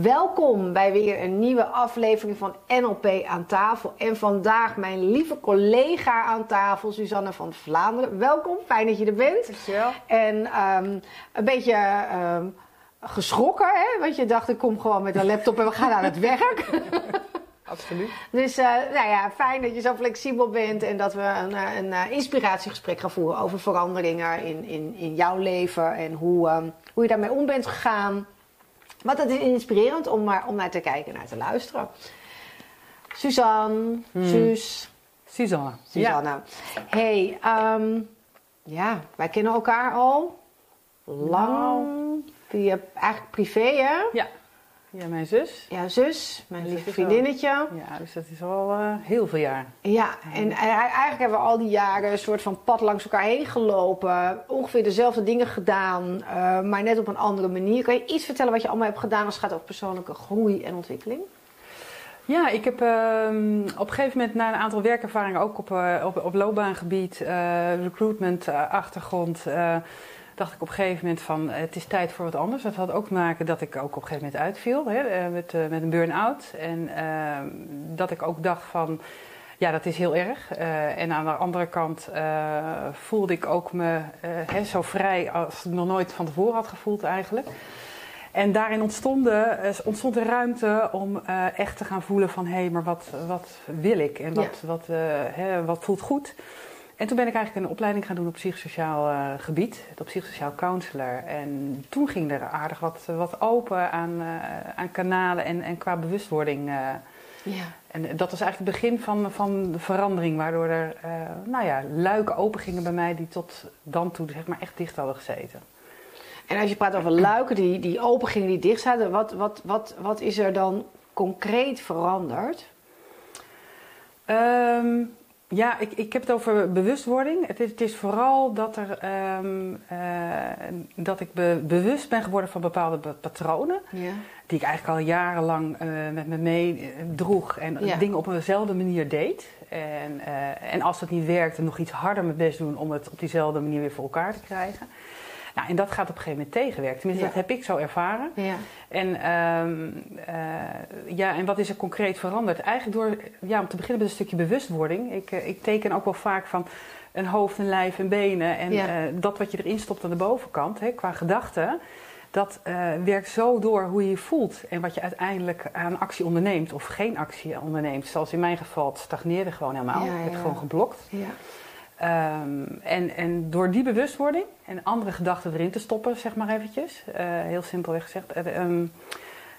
Welkom bij weer een nieuwe aflevering van NLP aan tafel. En vandaag mijn lieve collega aan tafel, Suzanne van Vlaanderen. Welkom, fijn dat je er bent. Dankjewel. En ehm, een beetje ehm, geschrokken, hè? want je dacht ik kom gewoon met een laptop en we gaan aan het werk. Absoluut. Dus uh, nou ja, fijn dat je zo flexibel bent en dat we een, eh, een, een inspiratiegesprek gaan voeren over veranderingen in, in, in jouw leven en hoe, um, hoe je daarmee om bent gegaan. Want het is inspirerend om, maar, om naar te kijken en naar te luisteren. Suzanne, hmm. Suus. Suzanne. Suzanne. Ja. Hey, um, ja, wij kennen elkaar al lang. Nou. Via eigenlijk privé, hè? Ja. Ja, mijn zus. Ja, zus, mijn lieve vriendinnetje. Ja, dus dat is al uh, heel veel jaar. Ja, en eigenlijk hebben we al die jaren een soort van pad langs elkaar heen gelopen. Ongeveer dezelfde dingen gedaan, uh, maar net op een andere manier. Kan je iets vertellen wat je allemaal hebt gedaan als het gaat over persoonlijke groei en ontwikkeling? Ja, ik heb uh, op een gegeven moment na een aantal werkervaringen ook op, op, op loopbaangebied, recruitment, achtergrond dacht ik op een gegeven moment van het is tijd voor wat anders. Dat had ook te maken dat ik ook op een gegeven moment uitviel hè, eh, met, uh, met een burn-out. En uh, dat ik ook dacht van ja, dat is heel erg. Uh, en aan de andere kant voelde ik ook me hè, zo vrij als ik nog nooit van tevoren had gevoeld eigenlijk. En daarin ontstond, ontstond de ruimte om echt te gaan voelen van hé, hey, maar wat, wat wil ik en wat, ja. wat, hè, wat voelt goed. En toen ben ik eigenlijk een opleiding gaan doen op psychosociaal uh, gebied, op psychosociaal counselor. En toen ging er aardig wat, wat open aan, uh, aan kanalen en, en qua bewustwording. Uh, ja. En dat was eigenlijk het begin van, van de verandering, waardoor er nou ja, luiken open gingen bij mij die tot dan toe zeg maar, echt dicht hadden gezeten. En als je praat over luiken die, die open gingen, die dicht zaten, wat, wat, wat, wat is er dan concreet veranderd? Um, ja, ik, ik heb het over bewustwording. Het is, het is vooral dat, er, um, uh, dat ik be, bewust ben geworden van bepaalde patronen. Ja. Die ik eigenlijk al jarenlang uh, met me meedroeg en ja. dingen op eenzelfde manier deed. En, uh, en als het niet werkte, nog iets harder mijn best doen om het op diezelfde manier weer voor elkaar te krijgen. Nou, en dat gaat op een gegeven moment tegenwerken. Tenminste, ja. dat heb ik zo ervaren. Ja. En, um, uh, ja, en wat is er concreet veranderd? Eigenlijk door, ja, om te beginnen met een stukje bewustwording. Ik, uh, ik teken ook wel vaak van een hoofd, een lijf en benen. En ja. uh, dat wat je erin stopt aan de bovenkant, hè, qua gedachten... dat werkt zo door hoe je je voelt en wat je uiteindelijk aan actie onderneemt of geen actie onderneemt. Zoals in mijn geval, het stagneerde gewoon helemaal. Ja, ik werd gewoon geblokt. Um, en, en door die bewustwording en andere gedachten erin te stoppen, zeg maar eventjes, uh, heel simpelweg gezegd, uh, um,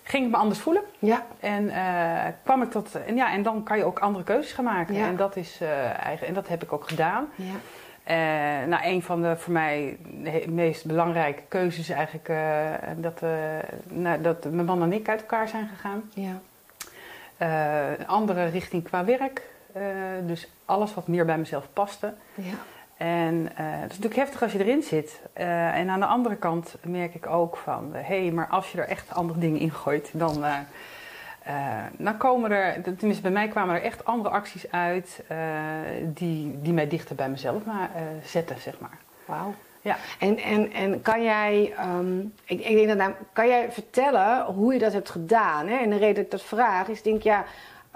ging ik me anders voelen. Ja. En uh, kwam ik tot, en ja, en dan kan je ook andere keuzes gaan maken. Ja. En dat is eigen, en dat heb ik ook gedaan. Ja. nou, een van de voor mij de meest belangrijke keuzes is eigenlijk dat, nou, dat mijn man en ik uit elkaar zijn gegaan. Ja. een andere richting qua werk. Uh, dus alles wat meer bij mezelf paste. Ja. En uh, het is natuurlijk heftig als je erin zit. Uh, en aan de andere kant merk ik ook van... hé, hey, maar als je er echt andere dingen in gooit... dan, dan komen er... Tenminste, bij mij kwamen er echt andere acties uit... die, die mij dichter bij mezelf maar, zetten, zeg maar. Wauw. Ja. En, en, en kan jij, um, ik, ik denk dat nou, kan jij vertellen hoe je dat hebt gedaan? Hè? En de reden dat ik dat vraag is, denk ja,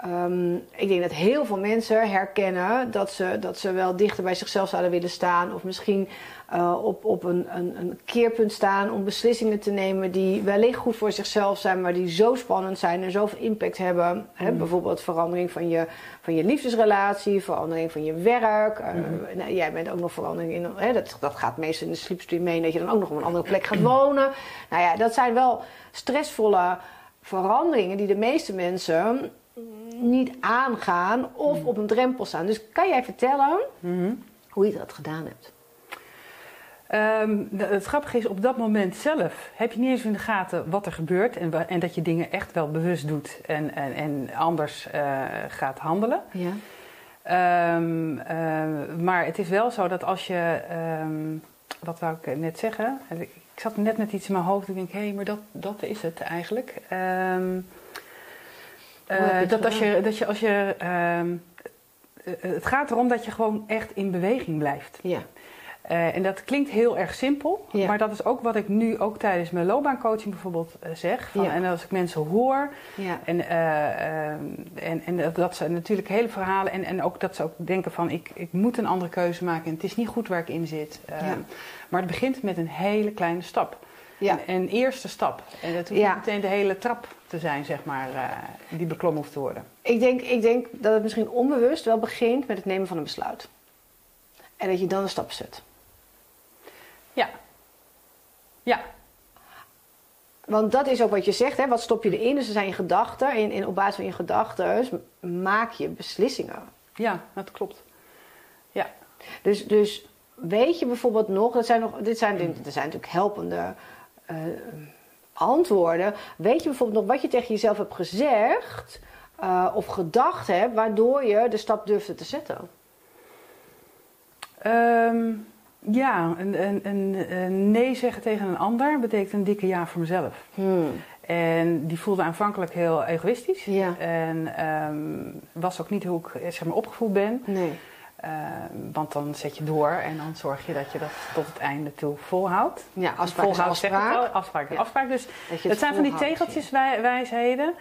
Um, ik denk dat heel veel mensen herkennen dat ze, dat ze wel dichter bij zichzelf zouden willen staan. Of misschien uh, op, op een, een, een, keerpunt staan om beslissingen te nemen die wellicht goed voor zichzelf zijn, maar die zo spannend zijn en zoveel impact hebben. Mm. Bijvoorbeeld verandering van je, van je liefdesrelatie, verandering van je werk. Uh, mm. nou, jij bent ook nog verandering in. Dat, dat gaat meestal in de sleepstream mee, dat je dan ook nog op een andere plek gaat wonen. Nou ja, dat zijn wel stressvolle veranderingen die de meeste mensen niet aangaan of op een drempel staan. Dus kan jij vertellen mm-hmm. hoe je dat gedaan hebt? Um, het grappige is, op dat moment zelf heb je niet eens in de gaten wat er gebeurt en, en dat je dingen echt wel bewust doet en, en, en anders uh, gaat handelen. Ja. Um, uh, maar het is wel zo dat als je, wat wou ik net zeggen? Ik, ik zat net met iets in mijn hoofd en ik denk, hé, hey, maar dat, dat is het eigenlijk. Uh, dat, als je, dat je als je. Uh, het gaat erom dat je gewoon echt in beweging blijft. Ja. Uh, en dat klinkt heel erg simpel, Ja. maar dat is ook wat ik nu ook tijdens mijn loopbaancoaching bijvoorbeeld eh, zeg. Van, Ja. En als ik mensen hoor Ja. en, eh, eh, en, en dat- dat ze natuurlijk hele verhalen en, en ook dat ze ook denken van ik, ik moet een andere keuze maken en het is niet goed waar ik in zit. Eh, Ja. Maar het begint met een hele kleine stap. Ja. Een, een eerste stap. En het hoeft meteen de hele trap te zijn, zeg maar, eh, die beklommen hoeft te worden. Ik, denk, ik denk dat het misschien onbewust wel begint met het nemen van een besluit. En dat je dan een stap zet. Ja. Ja, Want dat is ook wat je zegt, hè? wat stop je erin? Dus er zijn je gedachten. En, en op basis van je gedachten maak je beslissingen. ja, dat klopt. Ja. Dus, dus weet je bijvoorbeeld nog, dat zijn nog dit zijn, dit zijn natuurlijk helpende eh, antwoorden. Weet je bijvoorbeeld nog wat je tegen jezelf hebt gezegd eh, of gedacht hebt, waardoor je de stap durfde te zetten? Ehm, ja, een, een, een, nee zeggen tegen een ander betekent een dikke ja voor mezelf. Hmm. En die voelde aanvankelijk heel egoïstisch. Ja. En ehm, was ook niet hoe ik eh, zeg maar, opgevoed ben. Nee. Ehm, want dan zet je door en dan zorg je dat je dat tot het einde toe volhoudt. Ja, afspraak is Volhouden zeg ik afspraak. afspraak is Ja. afspraak. Dus Dat zijn van die volhoudt, tegeltjes wij- wijsheden.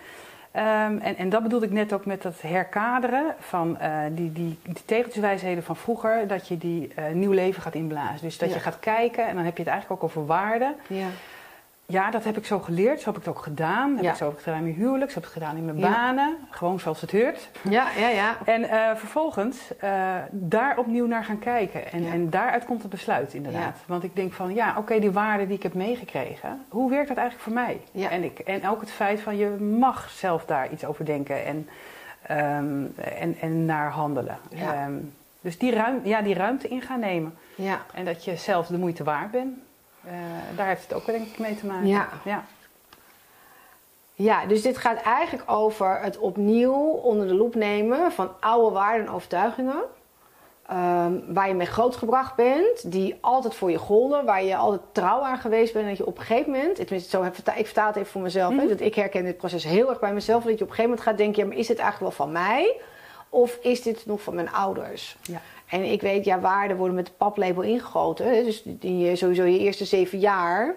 Ehm, en, en dat bedoelde ik net ook met dat herkaderen van eh, die, die, die tegeltjeswijsheden van vroeger, dat je die eh, nieuw leven gaat inblazen. Dus dat Ja. je gaat kijken en dan heb je het eigenlijk ook over waarden. Ja. Ja, dat heb ik zo geleerd, zo heb ik het ook gedaan. Heb Ja. ik zo heb ik het gedaan in mijn huwelijk, zo heb ik het gedaan in mijn Ja. banen. Gewoon zoals het hoort. ja, ja, ja. En eh, vervolgens eh, daar opnieuw naar gaan kijken. En, Ja. en daaruit komt het besluit inderdaad. Want ik denk van, ja, oké, die waarden die ik heb meegekregen. Hoe werkt dat eigenlijk voor mij? Ja. En, ik, en ook het feit van, je mag zelf daar iets over denken en, ehm, en, en naar handelen. Ja. Ehm, dus die, ruim, ja, die ruimte in gaan nemen. ja. En dat je zelf de moeite waard bent. Eh, daar heeft het ook denk ik mee te maken. Ja. ja. Ja, dus dit gaat eigenlijk over het opnieuw onder de loep nemen van oude waarden en overtuigingen. ehm, waar je mee grootgebracht bent, die altijd voor je golden, waar je altijd trouw aan geweest bent. En dat je op een gegeven moment, tenminste, zo heb, ik vertaal het even voor mezelf, hè, Mhm. dat ik herken dit proces heel erg bij mezelf. Dat je op een gegeven moment gaat denken: ja, maar is dit eigenlijk wel van mij? Of is dit nog van mijn ouders? Ja. En ik weet, ja, waarden worden met de paplepel ingegoten. Dus in je, sowieso je eerste zeven jaar,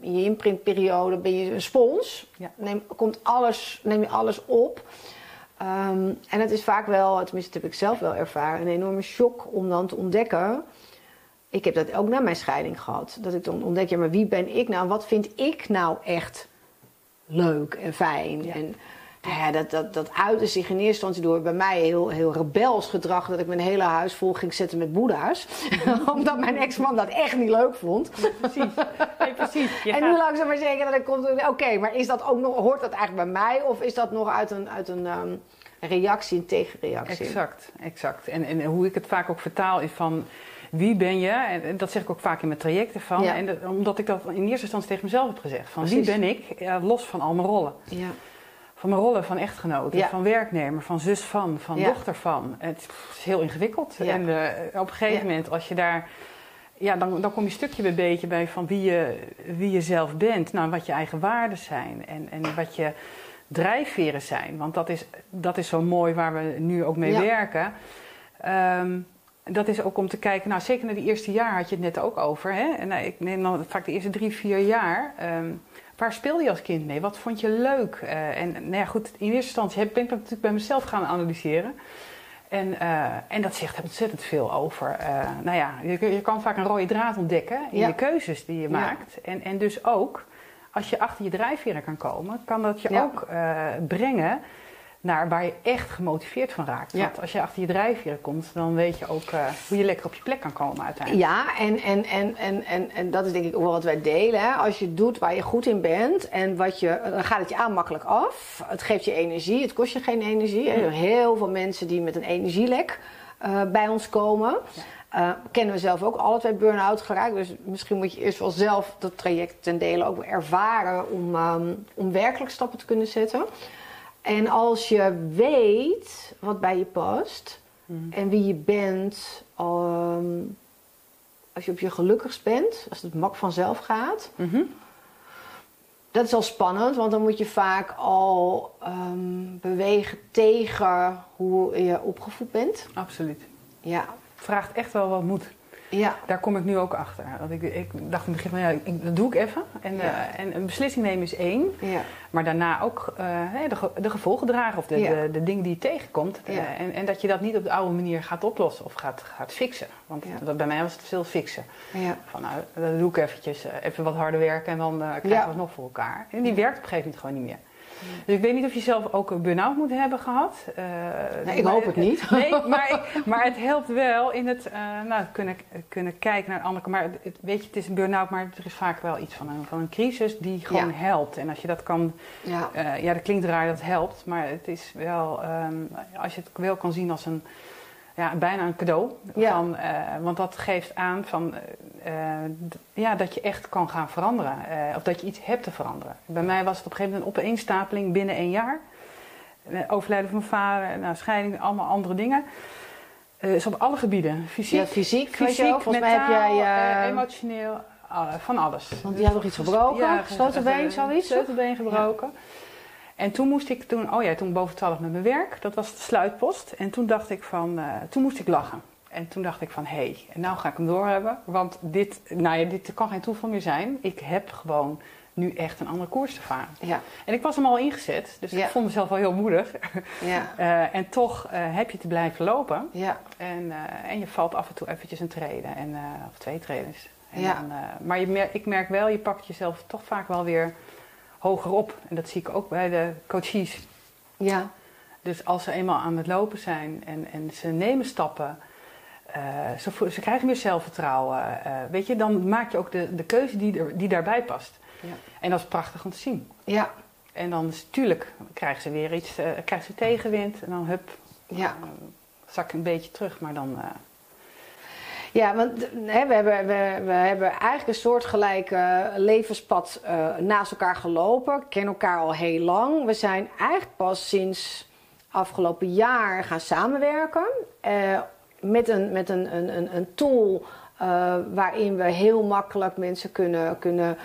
in je imprintperiode, ben je een spons. Ja. Neem, komt alles, neem je alles op. Ehm, en het is vaak wel, tenminste dat heb ik zelf wel ervaren, een enorme shock om dan te ontdekken. Ik heb dat ook na mijn scheiding gehad. Dat ik dan ontdek, ja, maar wie ben ik nou? Wat vind ik nou echt leuk en fijn? Ja. En ja, dat, dat, dat uitte zich in eerste instantie door bij mij heel, heel rebels gedrag. Dat ik mijn hele huis vol ging zetten met boeddha's. Omdat mijn ex-man dat echt niet leuk vond. Precies. Nee, precies. En nu langzaam maar zeker dat ik kom. Oké, maar is dat ook nog, hoort dat eigenlijk bij mij? Of is dat nog uit een, uit een ehm, reactie, een tegenreactie? Exact, exact. En, en hoe ik het vaak ook vertaal is van wie ben je? En dat zeg ik ook vaak in mijn trajecten van. Ja. En dat- omdat ik dat in eerste instantie tegen mezelf heb gezegd. Van Precies. wie ben ik? Los van al mijn rollen. Ja. Van mijn rollen van echtgenote, Ja. van werknemer, van zus van, van Ja. dochter van. Het is heel ingewikkeld. Ja. En eh, op een gegeven moment, als je daar. Ja, dan, dan kom je stukje bij beetje bij van wie je, wie je zelf bent. Nou, wat je eigen waarden zijn. En, en wat je drijfveren zijn. Want dat is, dat is zo mooi waar we nu ook mee werken. Ehm, dat is ook om te kijken, nou zeker na die eerste jaar had je het net ook over. Hè? En nou, ik neem dan vaak de eerste drie, vier jaar. Ehm, waar speelde je als kind mee? Wat vond je leuk? Eh, en nou ja, goed, in eerste instantie heb, ben ik dat natuurlijk bij mezelf gaan analyseren. En, eh, en dat zegt ontzettend veel over. eh, nou ja, je, je kan vaak een rode draad ontdekken in Ja. de keuzes die je Ja. maakt. En, en dus ook, als je achter je drijfveren kan komen, kan dat je ook brengen naar waar je echt gemotiveerd van raakt. Ja. Want als je achter je drijfveren komt, dan weet je ook eh, hoe je lekker op je plek kan komen uiteindelijk. Ja, en, en, en, en, en, en dat is denk ik ook wel wat wij delen. Hè? Als je doet waar je goed in bent, en wat je, dan gaat het je aan makkelijk af. Het geeft je energie, het kost je geen energie. Hè? Er zijn heel veel mensen die met een energielek eh, bij ons komen. Eh, kennen we zelf ook alle twee burn-out geraakt. Dus misschien moet je eerst wel zelf dat traject ten dele ook ervaren om, ehm, om werkelijk stappen te kunnen zetten. En als je weet wat bij je past en wie je bent, ehm, als je op je gelukkigst bent, als het mak vanzelf gaat, Mhm. dat is al spannend, want dan moet je vaak al ehm, bewegen tegen hoe je opgevoed bent. Absoluut. Ja, Vraagt echt wel wat moed. Ja. Daar kom ik nu ook achter. Want ik, ik dacht in het begin van ja, ik, dat doe ik even. En, uh, en een beslissing nemen is één. Ja. Maar daarna ook uh, de, de, gevolgen dragen of de, de, de, dingen die je tegenkomt. Uh, en, en, dat je dat niet op de oude manier gaat oplossen of gaat, gaat fixen. Want dat, bij mij was het veel fixen. Van nou, dat doe ik eventjes, even wat harder werken en dan krijgen we het nog voor elkaar. En die werkt op een gegeven moment gewoon niet meer. Dus ik weet niet of je zelf ook een burn-out moet hebben gehad. Uh, nee, ik hoop het niet. Nee, maar, maar het helpt wel in het uh, nou, kunnen, kunnen kijken naar andere. Maar het, weet je, het is een burn-out, maar er is vaak wel iets van een, van een crisis die gewoon helpt. En als je dat kan. Ja, uh, ja dat klinkt raar dat het helpt, maar het is wel. Um, als je het wel kan zien als een ja, bijna een cadeau. Van, uh, want dat geeft aan van, uh, ja, dat je echt kan gaan veranderen. Uh, of dat je iets hebt te veranderen. Bij mij was het op een gegeven moment een opeenstapeling binnen een jaar. overlijden van mijn vader, nou, scheiding, allemaal andere dingen. dus op alle gebieden. Fysiek, ja, fysiek, fysiek volgens mij heb jij... emotioneel, van alles. Want die had nog iets gebroken? Ja, sleutelbeen, zoiets? Sleutelbeen gebroken. Ja. En toen moest ik toen, oh ja, toen boven 12 met mijn werk, dat was de sluitpost. En toen dacht ik van, uh, toen moest ik lachen. En toen dacht ik van, hé, hey, en nou ga ik hem doorhebben. Want dit, nou ja, dit kan geen toeval meer zijn. Ik heb gewoon nu echt een andere koers te varen. Ja. En ik was hem al ingezet, dus ik vond mezelf wel heel moedig. Ja. uh, en toch uh, heb je te blijven lopen. Ja. En, uh, en je valt af en toe eventjes een treden, en, of twee tredens. En ja. dan, maar je mer ik merk wel, je pakt jezelf toch vaak wel weer hoger op. En dat zie ik ook bij de coaches. Ja. Dus als ze eenmaal aan het lopen zijn en, en ze nemen stappen, uh, ze, ze, krijgen meer zelfvertrouwen. Uh, weet je, dan maak je ook de, de keuze die, er, die daarbij past. Ja. En dat is prachtig om te zien. Ja. En dan is natuurlijk, krijgen ze weer iets, uh, krijgen ze tegenwind en dan hup, ja. zak een beetje terug, maar dan ja, want hè, we, hebben, we, we hebben eigenlijk een soortgelijke levenspad uh, naast elkaar gelopen. Kennen elkaar al heel lang. We zijn eigenlijk pas sinds afgelopen jaar gaan samenwerken. Uh, met een, met een, een, een tool uh, waarin we heel makkelijk mensen kunnen, kunnen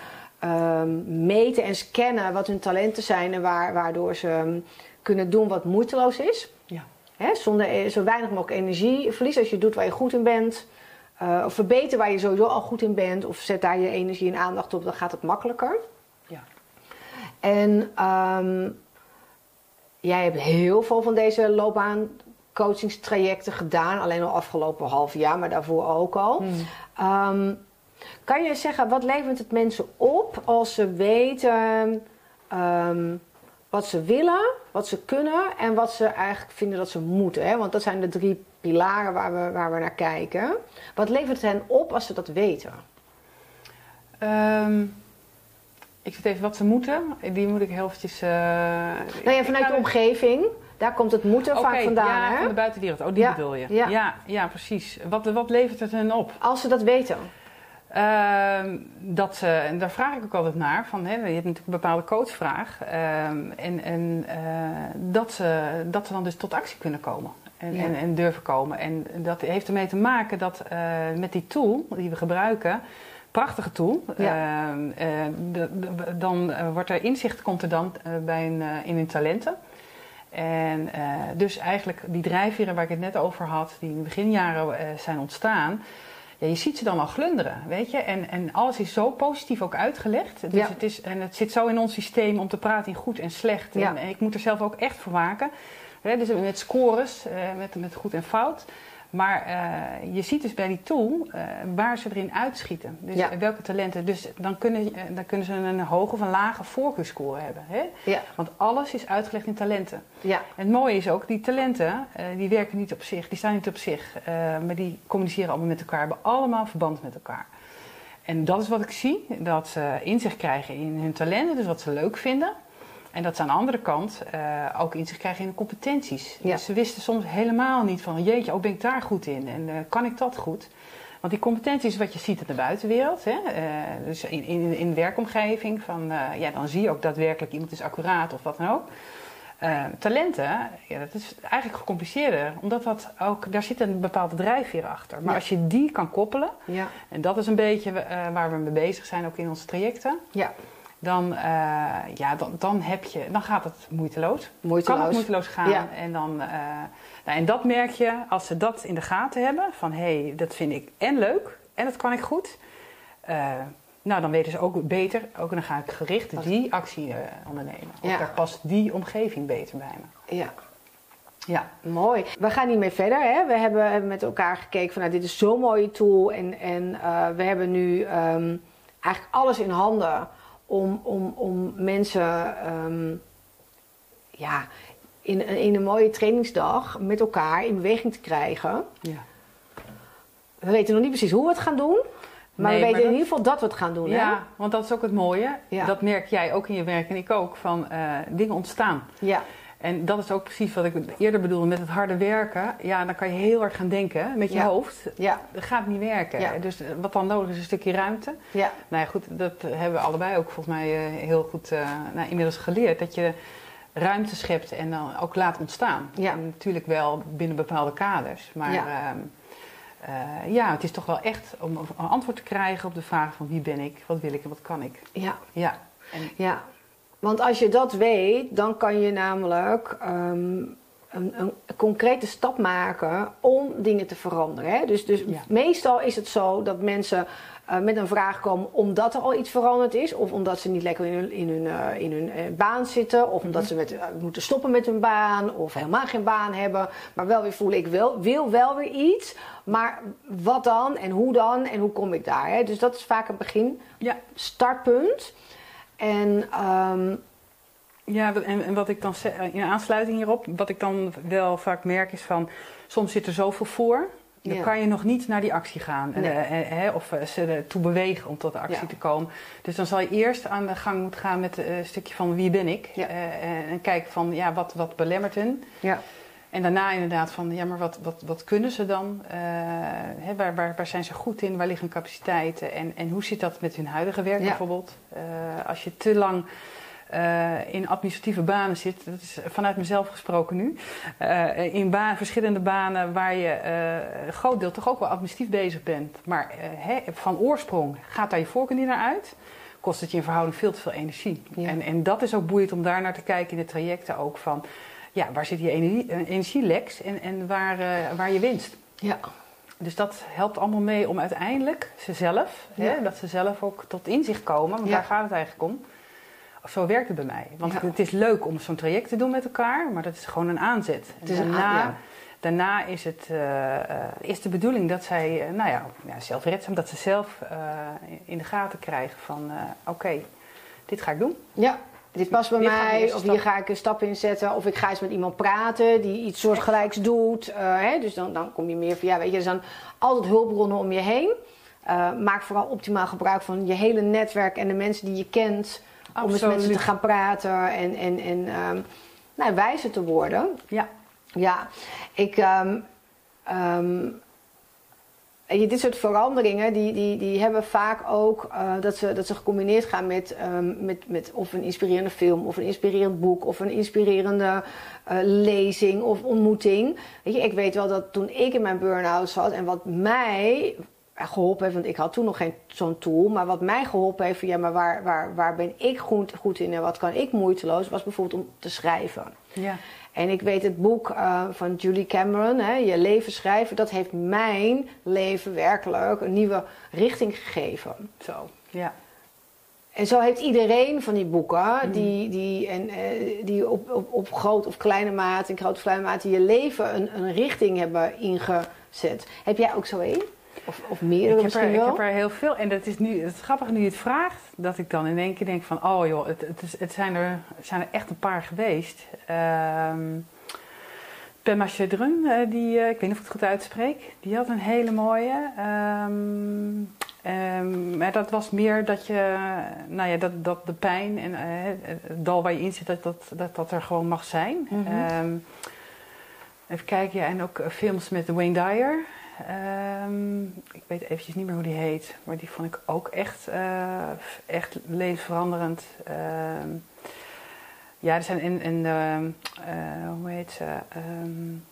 um, meten en scannen wat hun talenten zijn en waar, waardoor ze um, kunnen doen wat moeiteloos is. Ja. Hè, zonder zo weinig mogelijk energieverlies als je doet waar je goed in bent. Uh, of verbeter waar je sowieso al goed in bent. Of zet daar je energie en aandacht op, dan gaat het makkelijker. Ja. En um, jij hebt heel veel van deze loopbaancoachingstrajecten gedaan. Alleen al afgelopen half jaar, maar daarvoor ook al. Hmm. Um, kan je zeggen, wat levert het mensen op als ze weten um, wat ze willen, wat ze kunnen en wat ze eigenlijk vinden dat ze moeten? Hè? Want dat zijn de drie pilaren waar we, waar we naar kijken. Wat levert het hen op als ze dat weten? Um, ik zit even wat ze moeten. Die moet ik heel eventjes... Uh, nou ja, vanuit de omgeving. Daar komt het moeten vaak vandaan. Ja, hè? van de buitenwereld. Oh, die ja. bedoel je. Ja. ja, ja, precies. Wat, wat levert het hen op? Als ze dat weten. Uh, dat ze, en daar vraag ik ook altijd naar, van, hè, je hebt natuurlijk een bepaalde coachvraag. Uh, en en uh, dat, ze, dat ze dan dus tot actie kunnen komen en, ja. en, en, durven komen. En dat heeft ermee te maken dat uh, met die tool die we gebruiken, prachtige tool, ja. uh, dan wordt er inzicht komt er dan bij een, in hun talenten. En dus eigenlijk die drijfveren waar ik het net over had, die in de beginjaren zijn ontstaan, ja, je ziet ze dan al glunderen, weet je. En, en alles is zo positief ook uitgelegd. Dus ja. het is, en het zit zo in ons systeem om te praten in goed en slecht. Ja. En, ik moet er zelf ook echt voor waken. Hè, dus met scores, uh, met, met goed en fout. Maar uh, je ziet dus bij die tool uh, waar ze erin uitschieten. Dus ja. welke talenten. Dus dan kunnen, dan kunnen ze een hoge of een lage voorkeurscore hebben. Hè? Ja. Want alles is uitgelegd in talenten. Ja. En het mooie is ook, die talenten, uh, die werken niet op zich. Die staan niet op zich. maar die communiceren allemaal met elkaar. Hebben allemaal verband met elkaar. En dat is wat ik zie. Dat ze inzicht krijgen in hun talenten. Dus wat ze leuk vinden. En dat ze aan de andere kant uh, ook inzicht krijgen in de competenties. Ja. Dus ze wisten soms helemaal niet van, jeetje, oh ben ik daar goed in? En uh, kan ik dat goed? Want die competenties wat je ziet in de buitenwereld. Hè? Uh, dus in, in, in de werkomgeving. Van, ja, dan zie je ook daadwerkelijk iemand is accuraat of wat dan ook. talenten, ja, dat is eigenlijk gecompliceerder. Omdat dat ook, daar zit een bepaalde drijfveer achter. Maar ja. als je die kan koppelen. Ja. En dat is een beetje waar we mee bezig zijn ook in onze trajecten. Ja dan, uh, ja, dan, dan, heb je, dan gaat het moeiteloos. moeiteloos. Kan het moeiteloos gaan. Ja. En dan, uh, Nou, en dat merk je als ze dat in de gaten hebben. Van hé, hey, dat vind ik en leuk en dat kan ik goed. Uh, nou, dan weten ze ook beter. Ook dan ga ik gericht die actie ondernemen. Of ja. daar past die omgeving beter bij me. Ja. Ja, mooi. We gaan niet meer verder. Hè? We hebben met elkaar gekeken van nou, dit is zo'n mooie tool. En, en we hebben nu um, eigenlijk alles in handen om, om, om mensen um, ja, in, in een mooie trainingsdag met elkaar in beweging te krijgen. Ja. We weten nog niet precies hoe we het gaan doen. Maar we weten in ieder geval dat we het gaan doen. Ja, hè? want dat is ook het mooie. Ja. Dat merk jij ook in je werk en ik ook. Van uh, dingen ontstaan. Ja. En dat is ook precies wat ik eerder bedoelde met het harde werken. Ja, dan kan je heel hard gaan denken met je ja. hoofd. Ja. Dat gaat niet werken. Ja. Dus eh, wat dan nodig is, een stukje ruimte. Ja. Nou ja, goed, dat hebben we allebei ook volgens mij uh, heel goed uh, nou, inmiddels geleerd. Dat je ruimte schept en dan ook laat ontstaan. Ja. En natuurlijk wel binnen bepaalde kaders. Maar ja. Uh, uh, ja, het is toch wel echt om een antwoord te krijgen op de vraag van wie ben ik, wat wil ik en wat kan ik. Ja. Ja. En, ja. Want als je dat weet, dan kan je namelijk um, een, een, concrete stap maken om dingen te veranderen. Hè? Dus, dus ja. meestal is het zo dat mensen uh, met een vraag komen omdat er al iets veranderd is, of omdat ze niet lekker in hun, in hun, uh, in hun uh, baan zitten, of omdat ze met, moeten stoppen met hun baan, of helemaal geen baan hebben, maar wel weer voelen ik wil, wil wel weer iets. Maar wat dan en hoe dan en hoe kom ik daar? Hè? Dus dat is vaak een begin, ja. startpunt. En, um, ja, en, en, wat ik dan in aansluiting hierop, wat ik dan wel vaak merk is van soms zit er zoveel voor. Dan ja. kan je nog niet naar die actie gaan. Nee. Uh, uh, of ze ertoe bewegen om tot de actie ja. te komen. Dus dan zal je eerst aan de gang moeten gaan met een stukje van wie ben ik. Ja. en kijken van ja, wat, wat belemmert hen. Ja. En daarna inderdaad van, ja, maar wat, wat, wat kunnen ze dan? Uh, hè, waar, waar, waar zijn ze goed in? Waar liggen capaciteiten? En, en hoe zit dat met hun huidige werk ja. bijvoorbeeld? Uh, als je te lang uh, in administratieve banen zit, dat is vanuit mezelf gesproken nu, in baan, verschillende banen waar je een groot deel toch ook wel administratief bezig bent. Maar hè, van oorsprong gaat daar je voorkeur niet naar uit kost het je in verhouding veel te veel energie. Ja. En, en dat is ook boeiend om daar naar te kijken in de trajecten ook van ja, waar zit je energie, energieleks en, en waar, uh, waar je winst. Ja. Dus dat helpt allemaal mee om uiteindelijk ze zelf, ja. hè, dat ze zelf ook tot inzicht komen, want ja. daar gaat het eigenlijk om. Zo werkt het bij mij. Want ja. het is leuk om zo'n traject te doen met elkaar, maar dat is gewoon een aanzet. Het is daarna, een, daarna is het uh, uh, is de bedoeling dat zij, nou ja, ja, zelfredzaam, dat ze zelf in de gaten krijgen van oké, okay, dit ga ik doen. Ja, dit past bij mij, of hier ga ik een stap in zetten, of ik ga eens met iemand praten die iets soortgelijks doet. Uh, hè? Dus dan, dan kom je meer van, ja, weet je, er zijn altijd hulpbronnen om je heen. Uh, maak vooral optimaal gebruik van je hele netwerk en de mensen die je kent. Absoluut. Om eens met ze te gaan praten en, en, en um, nou, wijzer te worden. Ja. Ja, ik. Um, um, je, dit soort veranderingen die, die, die hebben vaak ook uh, dat, ze, dat ze gecombineerd gaan met, um, met, met of een inspirerende film, of een inspirerend boek, of een inspirerende uh, lezing of ontmoeting. Weet je, ik weet wel dat toen ik in mijn burn-out zat en wat mij geholpen heeft, want ik had toen nog geen zo'n tool, maar wat mij geholpen heeft van ja, maar waar, waar, waar ben ik goed, goed in en wat kan ik moeiteloos, was bijvoorbeeld om te schrijven. Ja. En ik weet het boek uh, van Julie Cameron, hè, Je leven schrijven, dat heeft mijn leven werkelijk een nieuwe richting gegeven. Zo, ja. En zo heeft iedereen van die boeken, mm. die, die, en, uh, die op, op, op groot of kleine mate, in grote of kleine mate je leven een, een richting hebben ingezet. Heb jij ook zo één? Of, of meerdere ik misschien er, wel? Ik heb er heel veel. En dat is nu, het is grappig nu je het vraagt, dat ik dan in één keer denk van, oh joh, het, het, is, het zijn, er, zijn er echt een paar geweest. Um, Pema Chedrun, uh, die, uh, ik weet niet of ik het goed uitspreek, die had een hele mooie. Um, um, maar dat was meer dat je, nou ja, dat, dat de pijn en uh, het dal waar je in zit, dat dat, dat, dat er gewoon mag zijn. Mm -hmm. even kijken, ja, en ook films met Wayne Dyer. Um, ik weet eventjes niet meer hoe die heet, maar die vond ik ook echt, uh, echt levensveranderend. Uh, ja, er zijn in, in uh, hoe heet ze? Um,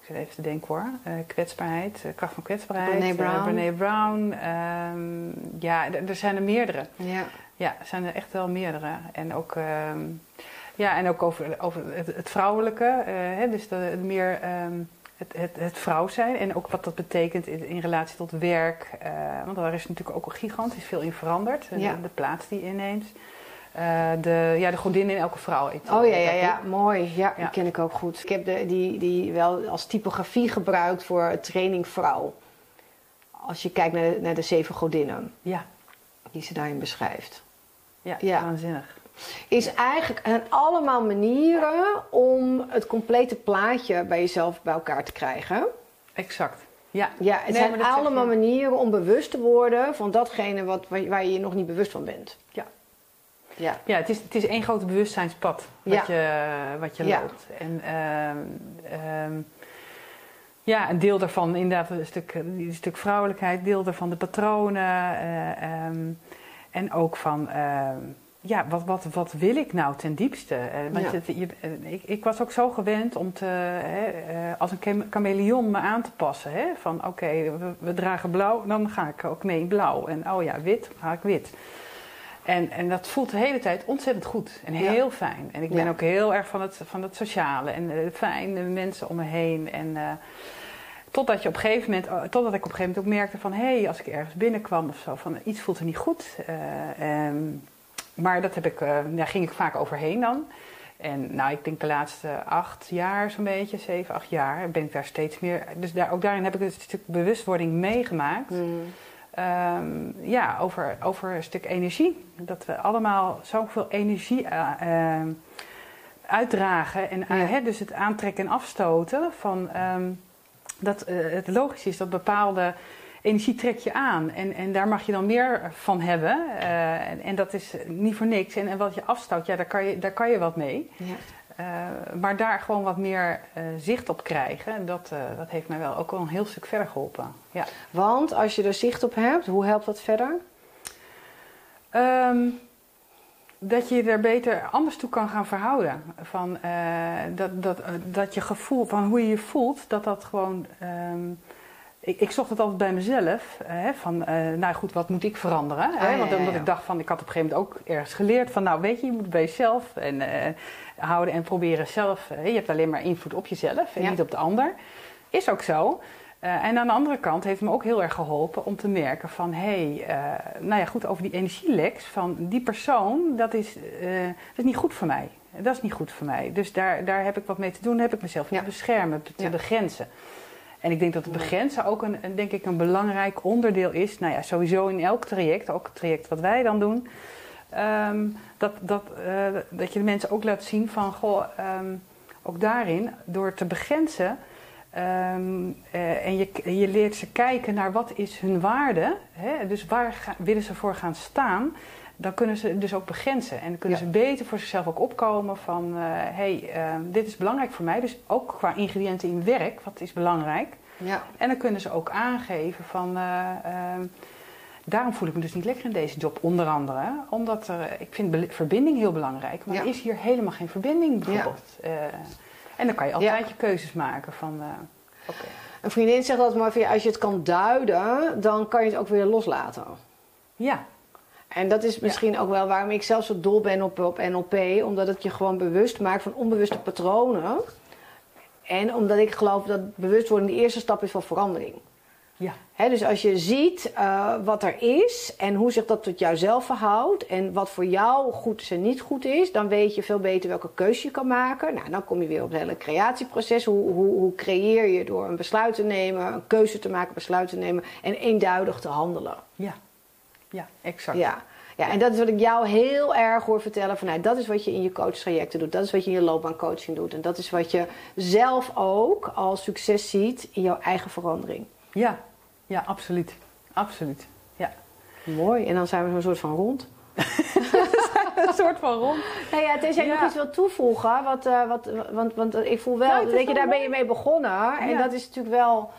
ik zit even te denken hoor. kwetsbaarheid, kracht van kwetsbaarheid. Brene Brown. Brene Brown. ja, er zijn er meerdere. Ja. Ja, er zijn er echt wel meerdere. En ook Ja, en ook over, over het, het vrouwelijke. eh, hè, dus de, meer ehm, het, het, het vrouw zijn. En ook wat dat betekent in, in relatie tot werk. eh, want daar is natuurlijk ook gigantisch veel in veranderd. Ja. De, de plaats die je inneemt. Eh, de, ja, de godin in elke vrouw. Oh ja, ja, ja, mooi. Ja, die ken ik ook goed. Ik heb de, die, die wel als typografie gebruikt voor training vrouw. Als je kijkt naar de, naar de zeven godinnen Ja, die ze daarin beschrijft. ja, Ja. waanzinnig. Is eigenlijk en allemaal manieren om het complete plaatje bij jezelf bij elkaar te krijgen. Exact. Ja, Ja, het Nee, zijn allemaal manieren om bewust te worden van datgene wat, waar, je je nog niet bewust van bent. Ja. Ja. ja het, is, het is één groot bewustzijnspad wat Ja. je, wat je Ja. loopt. En ehm, ehm, ja, een deel daarvan inderdaad een stuk, een stuk vrouwelijkheid, deel daarvan de patronen. eh, ehm, en ook van, ja, wat, wat, wat wil ik nou ten diepste? Eh, want Ja. het- je, eh, ik, ik was ook zo gewend om te, hè, eh, als een chame- chameleon me aan te passen. Hè? Van oké, we, we dragen blauw, dan ga ik ook mee in blauw. En oh ja, wit, ga ik wit. En, en dat voelt de hele tijd ontzettend goed en Ja. heel fijn. En ik ben Ja. ook heel erg van het, van het sociale en de fijne mensen om me heen. En, totdat, je op een gegeven moment, totdat ik op een gegeven moment ook merkte van... hé, hey, als ik ergens binnenkwam of zo, van iets voelt er niet goed. Ehm, maar dat heb ik, eh, daar ging ik vaak overheen dan. En nou, ik denk de laatste acht jaar zo'n beetje, zeven, acht jaar, ben ik daar steeds meer... Dus daar, ook daarin heb ik een stuk bewustwording meegemaakt. Mm. Ehm, ja, over, over een stuk energie. Dat we allemaal zoveel energie eh, ehm, uitdragen. En eh, Ja. hè, dus het aantrekken en afstoten van ehm, dat eh, het logisch is dat bepaalde energie trek je aan. En, en daar mag je dan meer van hebben. Eh, en, en dat is niet voor niks. En, en wat je afstoot, ja, daar kan je, daar kan je wat mee. Ja. Eh, maar daar gewoon wat meer eh, zicht op krijgen, dat, dat heeft mij wel ook wel een heel stuk verder geholpen. Ja. Want als je er zicht op hebt, hoe helpt dat verder? Ehm, dat je je er beter anders toe kan gaan verhouden. Van, dat, dat, dat je gevoel van hoe je je voelt, dat dat gewoon. ehm, ik, ik zocht het altijd bij mezelf. hè, van, eh, nou goed, wat moet ik veranderen? hè? Ah, Want omdat ja. ik dacht van, ik had op een gegeven moment ook ergens geleerd van, nou weet je, je moet bij jezelf en, eh, houden en proberen zelf. eh, je hebt alleen maar invloed op jezelf en Ja. niet op de ander. Is ook zo. En aan de andere kant heeft me ook heel erg geholpen om te merken van... hé, hey, nou ja, goed, over die energieleks van die persoon, dat is, dat is niet goed voor mij. Dat is niet goed voor mij. Dus daar, daar heb ik wat mee te doen, heb ik mezelf te beschermen, te Ja. begrenzen. En ik denk dat het begrenzen ook een, een, denk ik een belangrijk onderdeel is. Nou ja, sowieso in elk traject, ook het traject wat wij dan doen. ehm, dat, dat, eh, dat je de mensen ook laat zien van, goh, ehm, ook daarin, door te begrenzen... ehm, eh, en je, je leert ze kijken naar wat is hun waarde. Hè? Dus waar ga- willen ze voor gaan staan? Dan kunnen ze dus ook begrenzen. En dan kunnen Ja. ze beter voor zichzelf ook opkomen van... hé, hey, ehm, dit is belangrijk voor mij. Dus ook qua ingrediënten in werk, wat is belangrijk? Ja. En dan kunnen ze ook aangeven van... eh, ehm, daarom voel ik me dus niet lekker in deze job, onder andere. Omdat er, ik vind verbinding heel belangrijk. Maar Ja. er is hier helemaal geen verbinding bijvoorbeeld. Eh, en dan kan je altijd je keuzes maken van... eh. Een vriendin zegt altijd maar, als je het kan duiden, dan kan je het ook weer loslaten. Ja, En dat is misschien ook wel waarom ik zelf zo dol ben op, op NLP. Omdat het je gewoon bewust maakt van onbewuste patronen. En omdat ik geloof dat bewustwording de eerste stap is van verandering. ja, dus als je ziet eh, wat er is en hoe zich dat tot jouzelf verhoudt en wat voor jou goed is en niet goed is, dan weet je veel beter welke keuze je kan maken. Nou, dan kom je weer op het hele creatieproces. Hoe, hoe, hoe creëer je door een besluit te nemen, een keuze te maken, besluit te nemen en eenduidig te handelen. ja. Ja, exact. Ja. ja, en dat is wat ik jou heel erg hoor vertellen. Van, nou, dat is wat je in je coachtrajecten doet. Dat is wat je in je loopbaancoaching doet. En dat is wat je zelf ook als succes ziet in jouw eigen verandering. Ja, ja, absoluut. Absoluut. Ja. Mooi. En dan zijn we zo'n soort van rond. een soort van rond. Nou ja, tenzij je Ja. nog iets wil toevoegen. Wat, eh, wat, want, want ik voel wel, Nou, weet je, wel daar ben je mee begonnen. En Ja. dat is natuurlijk wel...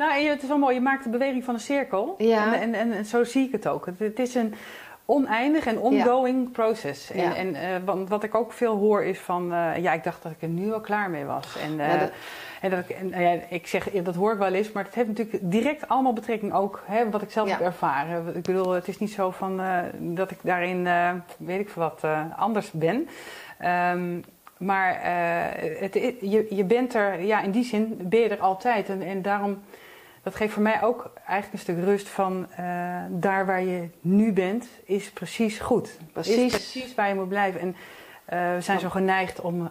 Nou, het is wel mooi. Je maakt de beweging van een cirkel. Ja. En, en, en, en zo zie ik het ook. Het, het is een oneindig en ongoing proces. En, en uh, want wat ik ook veel hoor is van, uh, ja, ik dacht dat ik er nu al klaar mee was. En, uh, ja, dat... en, dat ik, en ja, ik zeg, dat hoor ik wel eens, maar het heeft natuurlijk direct allemaal betrekking ook, hè, wat ik zelf heb ervaren. Ik bedoel, het is niet zo van dat ik daarin, weet ik veel wat, anders ben. Um, maar het, je, je bent er, ja, in die zin ben je er altijd. En, en daarom dat geeft voor mij ook eigenlijk een stuk rust van uh, daar waar je nu bent, is precies goed. Precies. Is precies waar je moet blijven. En uh, we zijn zo geneigd om uh,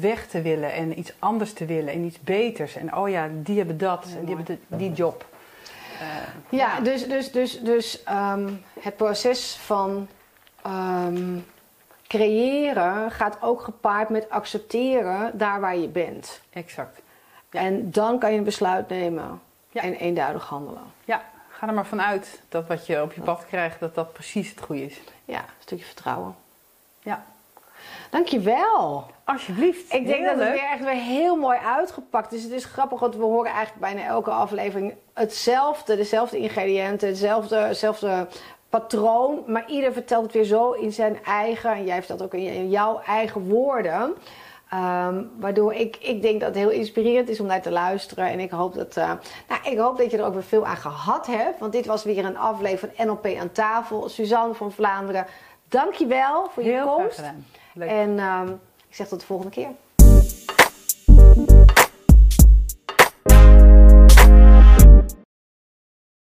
weg te willen en iets anders te willen en iets beters. En oh ja, die hebben dat en die hebben de, die job. ja, ja, dus, dus, dus, dus um, het proces van um, creëren gaat ook gepaard met accepteren daar waar je bent. Exact. Ja. En dan kan je een besluit nemen ja. en eenduidig handelen. Ja, ga er maar vanuit dat wat je op je pad krijgt, dat dat precies het goede is. Ja, een stukje vertrouwen. Ja. Dankjewel. Alsjeblieft. Ik denk dat het weer echt weer heel mooi uitgepakt is. Het is grappig, want we horen eigenlijk bijna elke aflevering hetzelfde. Dezelfde ingrediënten, hetzelfde, hetzelfde patroon. Maar ieder vertelt het weer zo in zijn eigen, en jij vertelt ook in jouw eigen woorden. Ehm, waardoor ik, ik denk dat het heel inspirerend is om naar te luisteren. En ik hoop, dat, uh, nou, ik hoop dat je er ook weer veel aan gehad hebt. Want dit was weer een aflevering van NLP aan tafel. Suzanne van Vlaanderen, dankjewel voor je heel komst. Leuk. En um, ik zeg tot de volgende keer.